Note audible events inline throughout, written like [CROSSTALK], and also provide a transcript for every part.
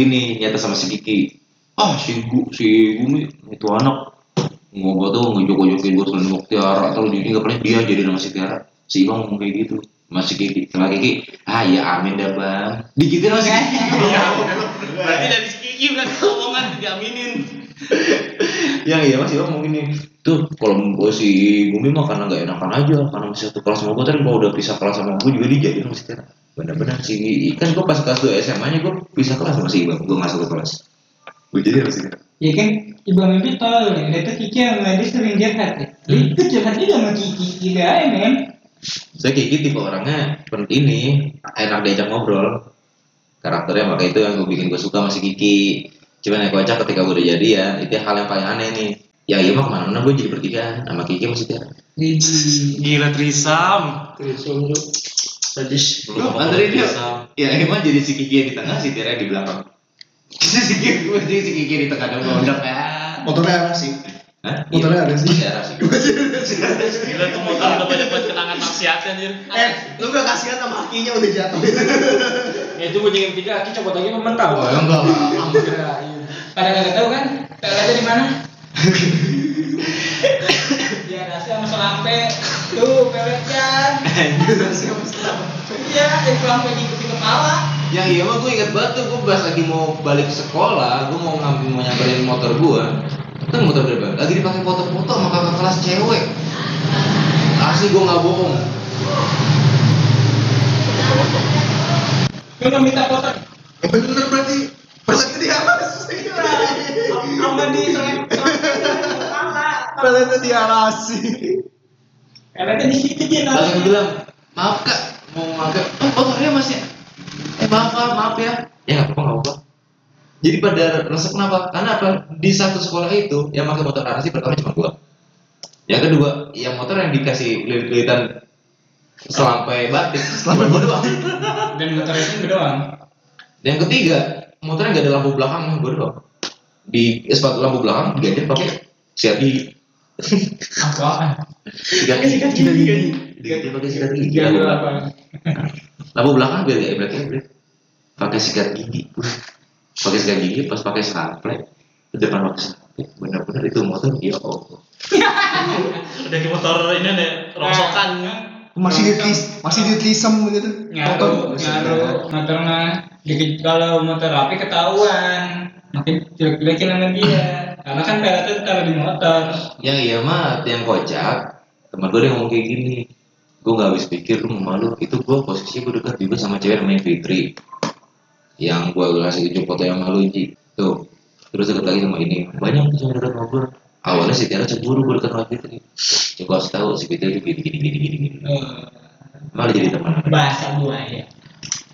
gini nyata sama si Kiki. Ah si Gu si Gumi itu anak. Ngomong tuh ngejok-jokin gue selingkuh Tiara atau jadi nggak pernah dia jadi nama si Tiara. Si Ibang ngomong kayak gitu. Masih Kiki. Sama Kiki. Ah ya amin dah bang. Digitin masih Kiki. [LAUGHS] Iya, berarti dari si Kiki berarti omongan diaminin. yang iya masih ngomong gini tuh kalau gue si Gumi mah karena nggak enakan aja. Karena masih satu kelas sama gue kan kalau udah pisah kelas sama gue juga dijadiin sama si Tiara benar-benar sih. Kan gue pas kelas 2 SMA nya gue pisah kelas sama si Ibang. Gue nggak satu kelas. Gue jadi sama si Tiara Ya kan, ibu mimpi tahu nih, itu Kiki sama dia sering curhat ya. Hmm. Itu juga sama Kiki, gila ya men. saya kayak gitu tipe orangnya pen- ini enak diajak ngobrol. Karakternya maka itu yang gue bikin gue suka masih Kiki. Cuman yang kocak ketika gue udah jadian itu hal yang paling aneh nih. Ya iya mah ke mana-mana gue jadi bertiga. Sama Kiki masih Tiara Jadi, Gila Trisam. Trisum Lu antara dia ya emang jadi si Kiki yang di tengah si yang di belakang [LAUGHS] si Kiki jadi si Kiki di tengah dong udah kayak Motornya apa sih? Hah? Motornya ada [LAUGHS] sih. Gila tuh motor udah banyak banget kenangan maksiatnya anjir. Eh, lu gak kasihan sama akinya udah jatuh. Ya [LAUGHS] itu gue jangan tiga aki copot lagi mentah. oh ya enggak lah pada nggak tahu kan, peletnya di mana? Dia nasi sama selampe, tuh peletnya. Iya, yang selampe di di kepala. yang iya mah gue inget banget tuh gue pas lagi mau balik sekolah gue mau ngambil mau nyamperin motor gue kan motor gue banget lagi dipakai foto-foto sama kakak kelas cewek asli gue nggak bohong Lu nggak minta foto? Ya bener berarti. Peletnya di alas. Sama di. Peletnya di alasi. Peletnya di situ dia langsung bilang maaf kak mau mager. Oh motornya masih eh maaf Kak, maaf ya. Ya nggak apa-apa nggak apa jadi pada resep kenapa? Karena apa? Di satu sekolah itu yang pakai motor narasi pertama cuma gua. Yang kedua yang motor yang dikasih lilit-lilitan selampai batik [LAUGHS] selampai gua doang Dan motor itu doang. yang ketiga motornya nggak ada lampu belakang gua doang. Di eh, sepatu lampu belakang diganti pakai sikat gigi Apaan? sikat gigi diganti pakai sikat gigi. Lampu belakang lampu belakang biar gak eblek eblek pakai sikat gigi pakai sikat gigi pas pakai sample depan pakai sample benar-benar itu motor ya allah. Udah kayak motor ini deh, rongsokan. Masih di masih di trisem gitu. Ngaruh, ngaruh. Motor. mah. Dikit kalau motor api ketahuan. Makin jelek-jelekin sama dia. Karena kan peletnya taruh di motor. yang iya mah yang kocak. Teman gue dia ngomong kayak gini. Gue nggak habis pikir lu malu itu gue posisi gue dekat juga sama cewek namanya Fitri. Yang gue kasih tunjuk foto yang malu Ji. Tuh. Terus dekat lagi sama ini. Banyak tuh cewek dekat sama gue awalnya si Tiara cemburu gue dekat sama Fitri. Coba kasih tahu si Fitri itu gini gini gini gini gini. Malah jadi teman. Bahasa buaya.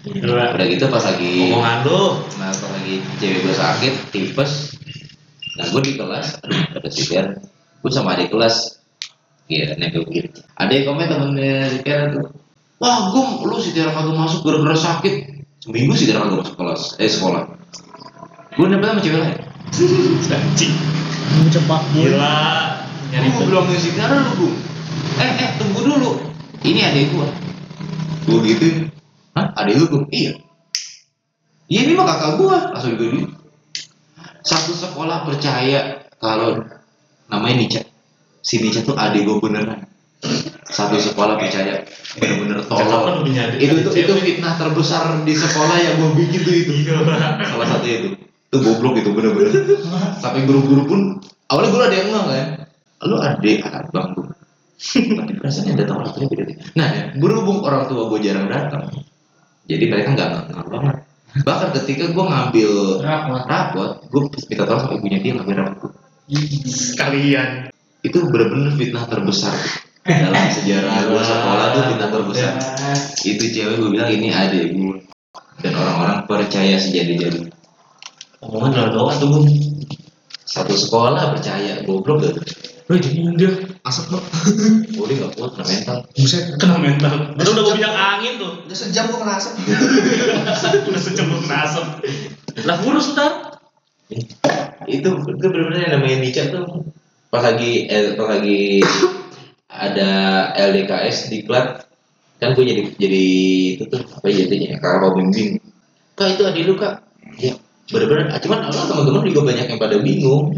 Gila. udah gitu pas lagi Omongan lu. nah pas lagi cewek gue sakit tipes nah gue di kelas aduh ada si Tiara gue sama adik kelas Iya, nempel gitu. Ada yang komen temennya si Tiara tuh, wah gum, lu si Tiara kagak masuk gara-gara sakit. Seminggu si Tiara kagak masuk kelas, eh sekolah. Gue nempel sama cewek lain. [LAUGHS] Anjing. Cepak Gila. Nyari Gue bilang si Tiara lu gum. Eh, eh, tunggu dulu. Ini adek gua. Gue gitu. Hah? Adek lu gum? Iya. Iya ini mah kakak gua. Langsung gitu. Satu sekolah percaya kalau namanya Nica. Si Nica tuh adek gue beneran. Satu sekolah percaya bener-bener lu nyari Itu tuh itu fitnah terbesar di sekolah yang gue bikin tuh itu. Salah satu itu. Itu goblok itu bener-bener. Sampai guru-guru pun awalnya guru ada yang enggak kan. Lu adek abang gue. [LAUGHS] Tapi rasanya datang orang tuanya beda. Nah, berhubung orang tua gue jarang datang, jadi mereka nggak ngaruh banget. Bahkan ketika gue ngambil Rapot. rapot, gue minta tolong sama ibunya dia ngambil rapot. Sekalian. Itu bener-bener fitnah terbesar dalam sejarah gue sekolah tuh fitnah terbesar. Itu cewek gue bilang ini adek gue dan orang-orang percaya sejadi-jadi. Omongan doang tuh. Satu sekolah percaya, goblok gak? Wih, jadi indah. Asap lo. [LAUGHS] Boleh nggak kuat kena mental. Buset. Kena mental. Udah udah gue bilang angin tuh. Udah sejam gua kena asap. [LAUGHS] Udah sejam lu kena asap. Lah kurus ntar. itu itu benar-benar yang namanya Nica tuh pas lagi eh, pas lagi ada LDKS di klub kan gue jadi jadi itu tuh apa ya jadinya kakak pembimbing kak itu adik lu kak ya bener-bener ah, cuman Allah teman-teman juga banyak yang pada bingung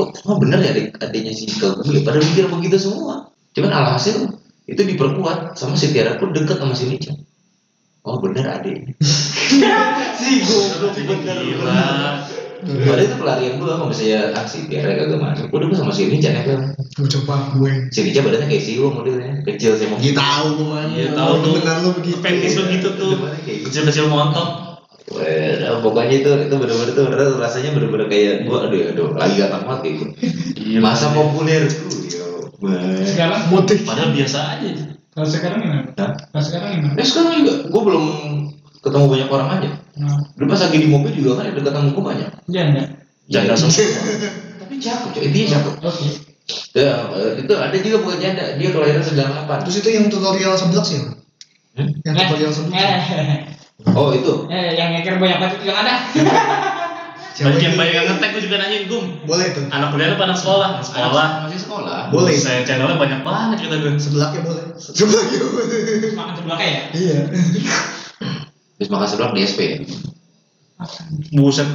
kok oh bener ya adik adiknya si Ika gue pada mikir begitu semua cuman alhasil itu diperkuat sama si Tiara pun deket sama si Nica oh bener adik [LAUGHS] si goblok bener Gila. Padahal itu pelarian gue kalau misalnya aksi Tiara kagak masuk gue dulu sama si Nica nempel Gue coba gue. si Nica badannya kayak Siwo modelnya kecil sih mau Dia tahu ke mana. Iya tahu tuh. Benar lu begitu. Fetish lu gitu tuh. Kecil-kecil montok. Well, nah, pokoknya itu itu benar-benar tuh bener rasanya benar-benar kayak gua aduh aduh lagi gak tamat gitu. Gila, Masa populer tuh. Sekarang motif. Padahal biasa aja. Kalau sekarang gimana? Kalau sekarang gimana? Ya sekarang juga gua belum ketemu banyak orang aja. Nah. Dulu pas lagi di mobil juga kan ada ketemu gua banyak. Iya, janda. Iya. Janda semua. Tapi cakep, intinya cakep. Oh, oke. Okay. Ya, itu ada juga bukan janda, dia kelahiran 98. Terus itu yang tutorial 11 ya? Hmm? Yang tutorial 11. [LAUGHS] Oh itu. eh, yang ngeker banyak banget itu yang ada. Siapa [LAUGHS] Banyak yang banyak yang ngetek gue juga nanyain gum. Boleh tuh. Anak kuliah apa anak sekolah? Anak sekolah. Masih sekolah. Boleh. Saya channelnya banyak banget kata gue. Sebelahnya boleh. Sebelahnya boleh. Makan sebelahnya ya. Iya. Terus makan sebelah di SP. Buset.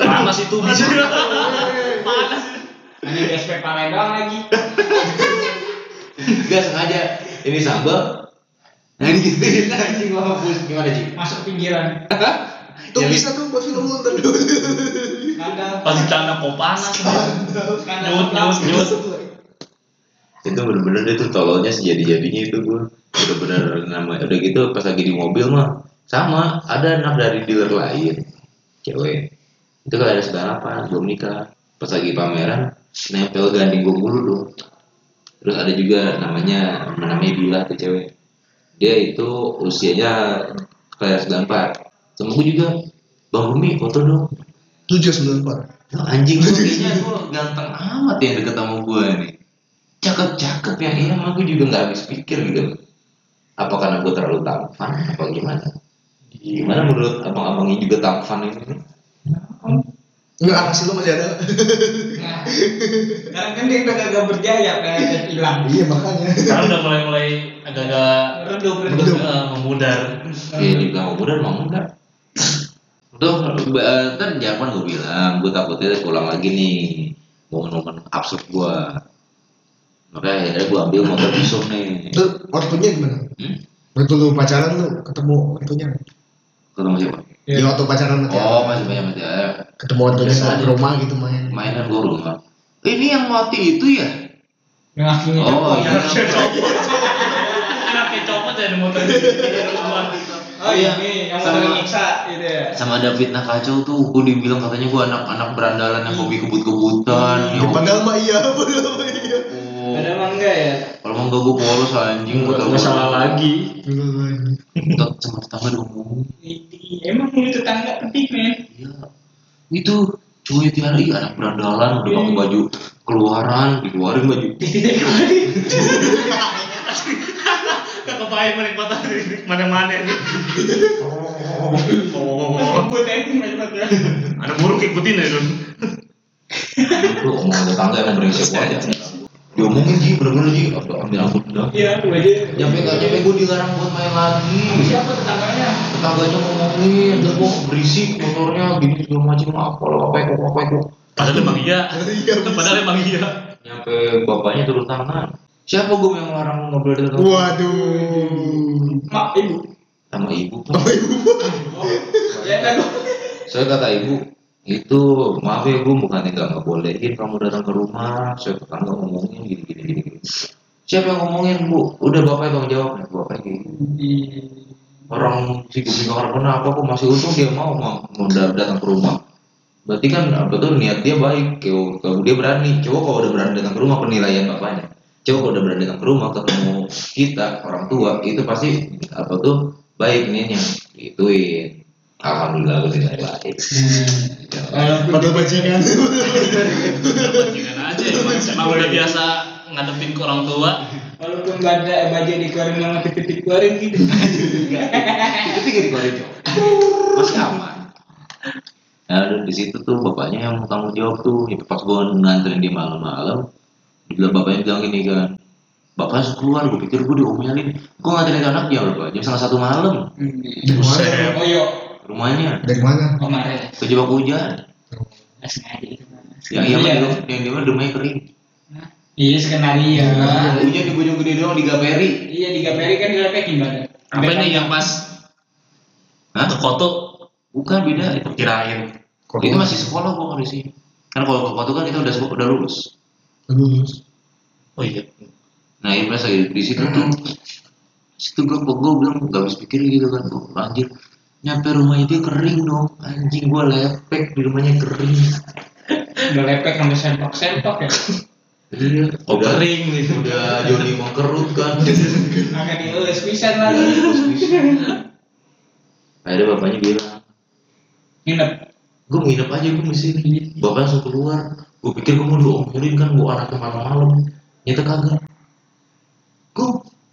Panas itu. Panas. [LAUGHS] Ini di SP Palembang lagi. Gak sengaja. Ini sambal. Nah digituin [LAUGHS] anjing mampus gimana sih? Masuk pinggiran. Tuh bisa tuh buat film nonton dulu. Skandal. Pas dicanda kok panas. Nyut nyut nyut. itu bener-bener itu tololnya sejadi-jadinya itu gue bener-bener nama udah gitu pas lagi di mobil mah sama ada anak dari dealer lain cewek itu kalau ada apa belum nikah pas lagi pameran nempel gandeng gue mulu dong terus ada juga namanya namanya Bila tuh cewek dia itu usianya kelas 94 sama gue juga. Bang Rumi foto dong. Tujuh sembilan empat. Loh, anjing. Lu kayaknya gua ganteng amat yang deket sama gue nih cakep-cakep ya. Iya emang gue juga nggak habis pikir gitu. Apa karena gue terlalu tampan? Apa gimana? Gimana menurut abang-abangnya juga tampan ini? Enggak hasil lu masih ada. [LAUGHS] [LAUGHS] Nah, sekarang kan dia udah kagak berjaya, kayak hilang. Iya makanya. Sekarang udah mulai mulai agak-agak Redup, redup, eh, memudar. Iya dibilang muda mau enggak tuh eh, ntar jangan gue bilang gue takutnya pulang lagi nih momen-momen absurd gue makanya akhirnya gue ambil motor visum nih Itu waktunya gimana? hmm? Waktu lu pacaran lu ketemu waktunya. Ketemu siapa? Di waktu pacaran sama Tiara. oh masih banyak masih ada Ketemu ke aja. rumah gitu main. mainan gue rumah ini yang mati itu ya Yang akhirnya oh copot. iya Anaknya copot dari motor [LAUGHS] Oh iya, nih yang Sama- mau nyiksa gitu ya. sama ada fitnah kacau tuh gue dibilang katanya gue anak-anak berandalan yang hobi kebut-kebutan Ya, padahal mah iya, [LAUGHS] padahal mah iya. Oh, Ada emang enggak ya? kalau mau gue polos anjing gue Nggak salah lagi. Tetap sama tetangga ngomong Ini- Emang mulut tetangga penting men. iya itu cuy tiara iya anak berandalan udah pakai baju keluaran dikeluarin baju [LAUGHS] Gak kebayang menikmati mana-mana nih. Oh, Rambut aja banyak ya. ada burung ikutin ya Don. lu omongan tetangga emang berisik aja diomongin sih bener-bener sih apa ambil ampun dah Iya, gue aja. nyampe gak nyampe gue dilarang buat main lagi Siapa tetangganya? tetangganya ngomongin terus gue berisik motornya gini segala macam apa lah apa itu apa itu Padahal emang iya. Iya. Padahal emang iya. nyampe bapaknya turun tangan siapa gue yang larang ngobrol telepon Waduh. Mak, ibu. sama ibu Apa ibu? [LAUGHS] Ya kan. saya kata ibu itu maaf ya bu bukannya nggak ngebolehin kamu datang ke rumah saya tetangga ngomongin gini gini gini, siapa yang ngomongin bu? Udah bapak yang jawab bapak kayak gitu. orang si Gupi nggak kenapa? Kok masih untung dia mau mau, mau da- datang ke rumah. Berarti kan apa tuh niat dia baik. Kalau kalau dia berani. Coba kalau udah berani datang ke rumah penilaian bapaknya. Coba kalau udah berani datang ke rumah ketemu kita orang tua itu pasti apa tuh baik niatnya. Gituin alhamdulillah gue nilai baik Padahal bajingan. Bajingan aja emang, udah biasa ngadepin ke orang tua. Walaupun gak ada baju dikeluarin titik-titik keluarin gitu. itu tiga dikeluarin cowok masih aman nah dan di situ tuh bapaknya yang tanggung jawab tuh itu pas gue nganterin di malam-malam dibilang bapaknya bilang gini kan bapak harus keluar gue pikir gue diomelin gue nganterin anak jam berapa jam setengah satu malam Buset. Oh iya, rumahnya? Dari mana? kemarin kejebak hujan. Sengaja. Itu yang iya mah di- yang dia mah rumahnya kering. Iya skenario. Hujan di Bojong Gede doang di Gaperi. Iya di Gaperi kan dilepekin badan Apa ini yang pas? Hah? ke Koto? Bukan beda. Itu kirain. Itu masih sekolah gua kalau di sini. Kan kalau ke Koto kan kita udah udah lulus. Lulus. oh iya. Nah ini pas lagi di situ tuh situ gua gua bilang gak habis pikir gitu kan. Oh, anjir nyampe rumahnya dia kering dong. Anjing gua lepek di rumahnya kering. Udah lepek sampai sempak sempak ya? Iya. Oh udah kering nih. udah Joni mengkerut kan. Akan dielus pisan lagi akhirnya bapaknya bilang nginep? Gue nginep aja gue di sini bapak langsung keluar. Gue pikir gue mau diomelin kan gue anaknya malam-malam. Nyata kagak. Gue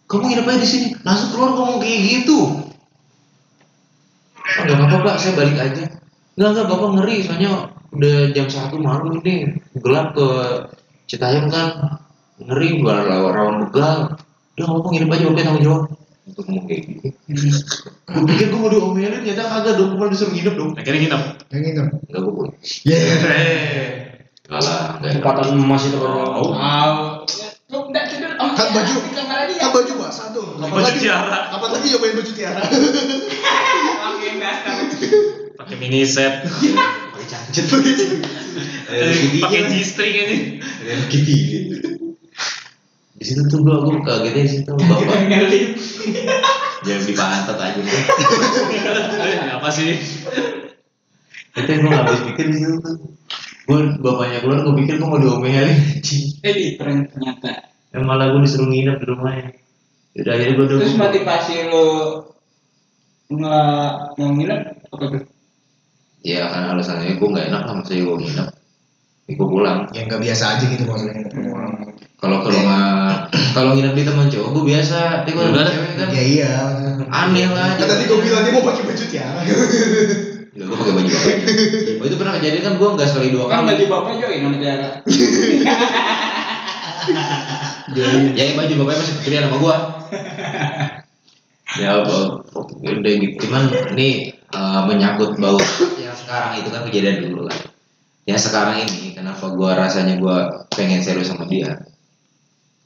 kamu nginep aja di sini. Langsung keluar ngomong kayak gitu oh, nggak apa-apa pak saya balik aja nggak nggak bapak ngeri soalnya udah jam satu malam ini gelap ke Citayam kan ngeri gak rawan begal udah nggak apa nginep aja bapak tanggung jawab untuk ngomong kayak gitu gue pikir gue mau diomelin nyata kagak dong gue malah disuruh nginep dong akhirnya nginep Yang nginep. Enggak gue. Yeah. Kalah, emas itu kan. Oh. Tidur oh, Kan baju. Kan baju Pak, satu. Kapan lagi? Kapan lagi nyobain baju tiara? [LAUGHS] pakai [LAUGHS] pakai mini set Pakai cancet. pakai G-string ini Ada yang ketiga. Di situ tuh gua gua kagetnya di situ bapak jangan dipantat aja. Apa sih Itu yang gua nggak habis pikir tuh. Gua bapaknya keluar gua pikir gua mau diomelin eh di prank ternyata Yang malah gua disuruh nginep di rumahnya. Udah akhirnya gua udah terus motivasi lu nggak mau nginep apa tuh Ya karena alasannya gua nggak enak lah masa gua nginep. Ya, gua pulang. Yang nggak biasa aja gitu maksudnya orang. Kalau ke rumah, kalau nginep di teman cowok gua biasa. Tapi kalau Udah. sama cewek kan Ya iya. aneh lah. Kan tadi gue bilang dia mau pakai baju tiara. Ya, gue pakai baju bapaknya. Oh, itu pernah kejadian kan gue nggak sekali dua kan kali. baju bapak join sama Tiara Ya, yang baju bapaknya masih kecilian sama gue. [LAUGHS] ya, udah gitu. Cuman ini eh, menyangkut bau yang sekarang itu kan kejadian dulu lah. Yang sekarang ini kenapa gue rasanya gue pengen serius sama dia?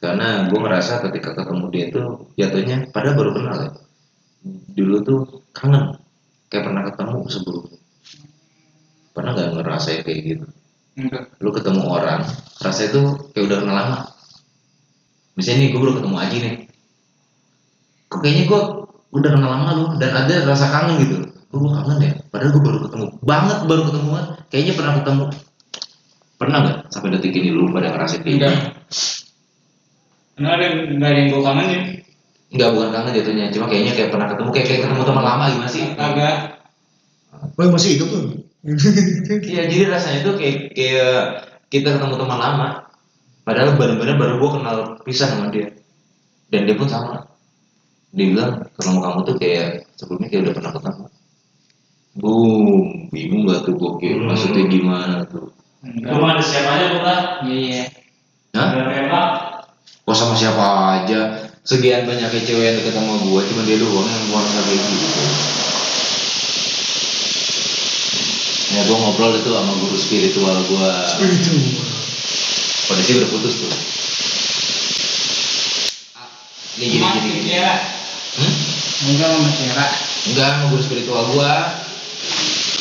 Karena gue ngerasa ketika ketemu dia itu jatuhnya padahal baru kenal ya. Dulu tuh kangen kayak pernah ketemu sebelumnya. Pernah nggak ngerasain kayak gitu? enggak lu ketemu orang rasa itu kayak udah kenal lama misalnya nih gue baru ketemu Aji nih kok kayaknya gue udah kenal lama lu dan ada rasa kangen gitu. Oh, gue kangen ya? Padahal gue baru ketemu. Banget baru ketemuan. Kayaknya pernah ketemu. Pernah nggak? Sampai detik ini lu pada ngerasain kayak enggak. gitu Karena ada enggak ada yang gue kangenin Enggak bukan kangen jatuhnya. Cuma kayaknya kayak pernah ketemu. Kayak, kayak ketemu teman lama gimana sih? Kagak Oh masih hidup tuh. [LAUGHS] Iya, jadi rasanya tuh kayak kayak kita ketemu teman lama. Padahal benar-benar baru gue kenal pisah sama dia. Dan dia pun sama. Dia bilang ketemu kamu tuh kayak sebelumnya kayak udah pernah ketemu. Boom, bingung gak tuh gue kayak maksudnya gimana tuh? enggak Cuma ada siapa aja bukan? iya Hah? Ada Rema. Kok sama siapa aja? Sekian banyaknya cewek yang deket sama gue, cuma dia doang yang gue nggak kayak gitu. Ya gue ngobrol itu sama guru spiritual gue. Itu. Kondisi udah putus tuh. Ah, Ini gini gini. gini. Hmm? enggak sama Tiara Enggak, sama guru spiritual gua.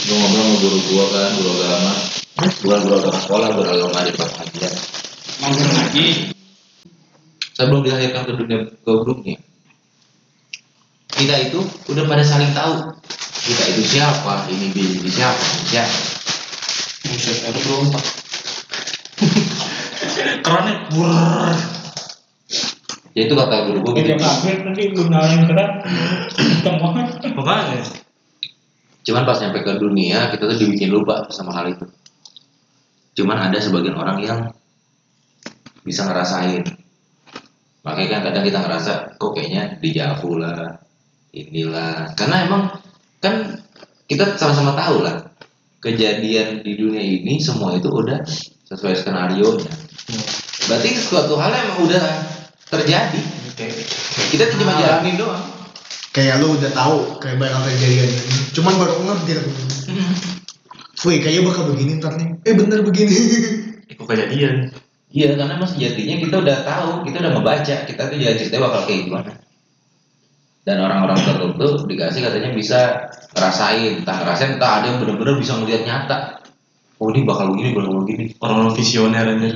Gua ngobrol sama guru gua kan, guru agama. Bukan guru agama sekolah, guru agama di pengajian. mampir lagi Sebelum dilahirkan ke dunia gobloknya. Kita itu udah pada saling tahu. Kita itu siapa, ini ini siapa, ini siapa. buset aku berompak kerannya wur Ya itu kata guru gua gitu. Nanti makanya Cuman pas nyampe ke dunia, kita tuh dibikin lupa sama hal itu. Cuman ada sebagian orang yang bisa ngerasain. Makanya kan kadang kita ngerasa, kok kayaknya dijauh lah, inilah. Karena emang kan kita sama-sama tahu lah, kejadian di dunia ini semua itu udah sesuai skenario nya. Berarti suatu hal emang udah terjadi. Kita cuma jalanin doang. kayak lu udah tahu kayak bakal terjadi kan cuman baru ngeh gitu Wih, kayaknya bakal begini ntar nih. Eh bener begini. [LAUGHS] Itu kejadian. Iya, karena mas sejatinya kita udah tahu, kita udah ngebaca, kita tuh jalan ceritanya bakal kayak gimana. Dan orang-orang tertentu dikasih katanya bisa ngerasain, entah ngerasain, entah ada yang bener-bener bisa ngeliat nyata. Oh ini bakal begini, bakal begini. Orang-orang visioner aja.